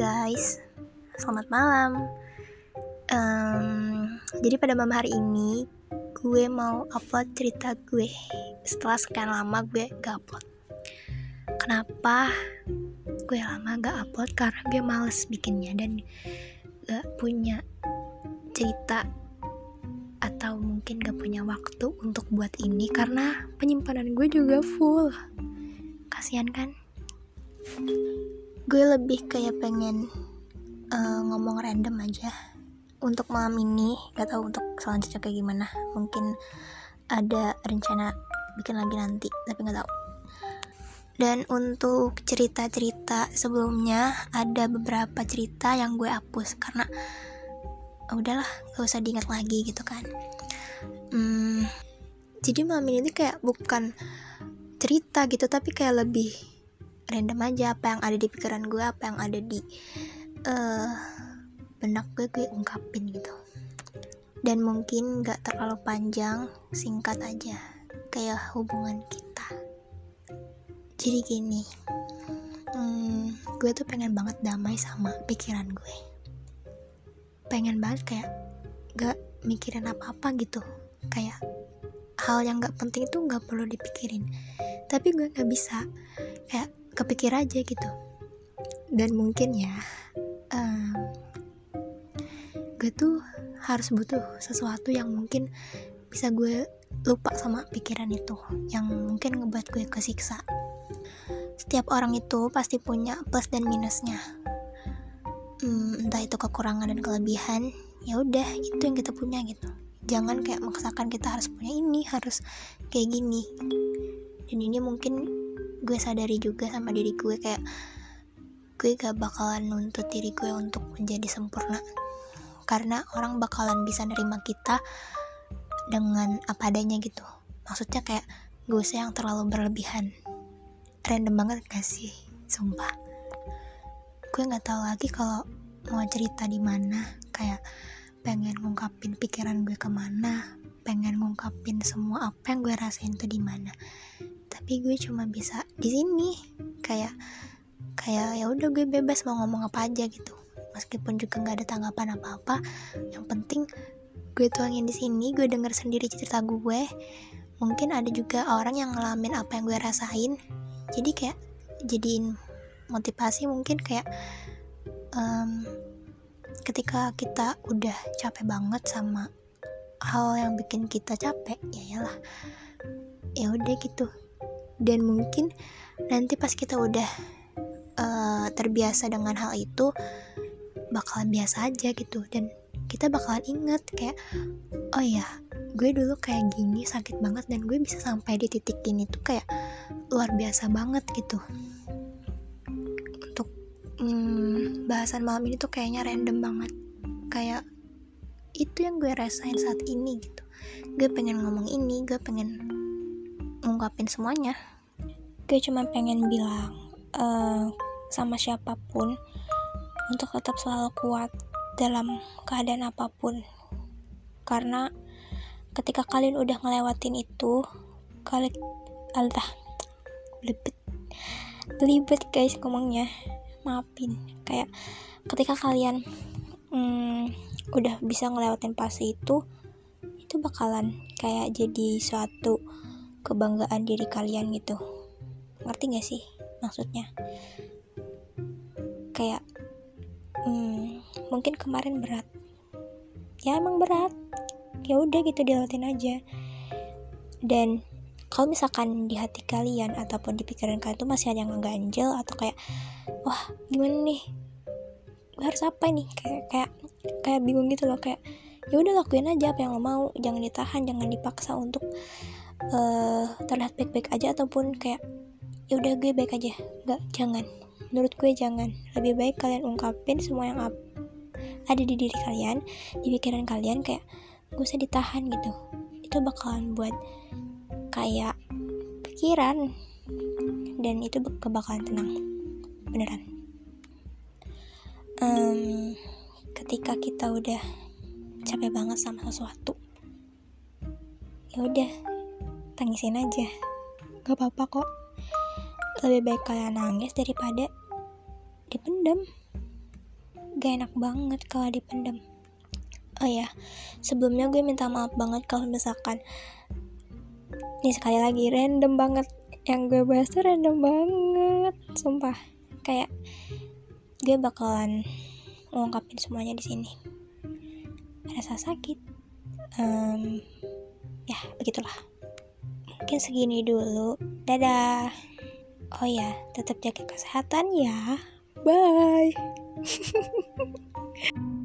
guys, selamat malam. Um, jadi pada malam hari ini gue mau upload cerita gue setelah sekian lama gue gak upload. Kenapa gue lama gak upload? Karena gue males bikinnya dan gak punya cerita atau mungkin gak punya waktu untuk buat ini karena penyimpanan gue juga full. Kasian kan? Gue lebih kayak pengen uh, ngomong random aja. Untuk malam ini gak tahu untuk selanjutnya kayak gimana. Mungkin ada rencana bikin lagi nanti tapi nggak tahu. Dan untuk cerita-cerita sebelumnya ada beberapa cerita yang gue hapus karena oh, udahlah gak usah diingat lagi gitu kan. Hmm, jadi malam ini tuh kayak bukan cerita gitu tapi kayak lebih random aja apa yang ada di pikiran gue apa yang ada di uh, benak gue gue ungkapin gitu. Dan mungkin gak terlalu panjang singkat aja kayak hubungan kita. Jadi gini hmm, gue tuh pengen banget damai sama pikiran gue. Pengen banget kayak gak mikirin apa-apa gitu. Kayak hal yang gak penting itu gak perlu dipikirin. Tapi gue gak bisa. Kayak kepikir aja gitu. Dan mungkin ya um, gue tuh harus butuh sesuatu yang mungkin bisa gue lupa sama pikiran itu yang mungkin ngebuat gue kesiksa. Setiap orang itu pasti punya plus dan minusnya. Hmm, entah itu kekurangan dan kelebihan ya udah itu yang kita punya gitu. Jangan kayak maksakan kita harus punya ini harus kayak gini. Dan ini mungkin gue sadari juga sama diri gue kayak gue gak bakalan nuntut diri gue untuk menjadi sempurna. Karena orang bakalan bisa nerima kita dengan apa adanya gitu. Maksudnya kayak gue usah yang terlalu berlebihan. Random banget gak sih? Sumpah. Gue nggak tahu lagi kalau mau cerita di mana. Kayak pengen ngungkapin pikiran gue ke mana. Pengen ngungkapin semua apa yang gue rasain tuh di mana tapi gue cuma bisa di sini. Kayak kayak ya udah gue bebas mau ngomong apa aja gitu. Meskipun juga nggak ada tanggapan apa apa yang penting gue tuangin di sini gue denger sendiri cerita gue. Mungkin ada juga orang yang ngalamin apa yang gue rasain. Jadi kayak jadiin motivasi mungkin kayak um, ketika kita udah capek banget sama hal yang bikin kita capek ya yalah ya udah gitu dan mungkin nanti pas kita udah uh, terbiasa dengan hal itu bakalan biasa aja gitu. Dan kita bakalan inget kayak oh ya gue dulu kayak gini sakit banget dan gue bisa sampai di titik ini tuh kayak luar biasa banget gitu. Untuk hmm, bahasan malam ini tuh kayaknya random banget. Kayak itu yang gue rasain saat ini gitu. Gue pengen ngomong ini gue pengen ngungkapin semuanya. Gue cuma pengen bilang uh, sama siapa pun untuk tetap selalu kuat dalam keadaan apa pun. Karena ketika kalian udah ngelewatin itu kalian altah belibet belibet guys ngomongnya. Maafin. Kayak ketika kalian hmm, udah bisa ngelewatin fase itu itu bakalan kayak jadi suatu kebanggaan diri kalian gitu. Ngerti gak sih maksudnya? Kayak hmm, mungkin kemarin berat. Ya emang berat. Ya udah gitu dilawatin aja. Dan kalau misalkan di hati kalian ataupun di pikiran kalian tuh masih ada yang ngeganjel atau kayak wah gimana nih? Gue harus apa nih? Kayak kayak kayak bingung gitu loh. Kayak ya udah lakuin aja apa yang lo mau. Jangan ditahan jangan dipaksa untuk uh, terlihat baik-baik aja ataupun kayak ya udah gue baik aja. Nggak jangan. Menurut gue jangan. Lebih baik kalian ungkapin semua yang ada di diri kalian di pikiran kalian kayak gak usah ditahan gitu. Itu bakalan buat kayak pikiran dan itu kebakalan tenang. Beneran. Um, ketika kita udah capek banget sama sesuatu ya udah tangisin aja. Gak apa-apa kok. Lebih baik kalian nangis daripada dipendam. Gak enak banget kalau dipendam. Oh ya sebelumnya gue minta maaf banget kalau misalkan ini sekali lagi random banget. Yang gue bahas tuh random banget sumpah. Kayak gue bakalan ngungkapin semuanya di sini. Rasa sakit um, ya begitulah mungkin segini dulu. Dadah. Oh ya tetap jaga kesehatan ya. Bye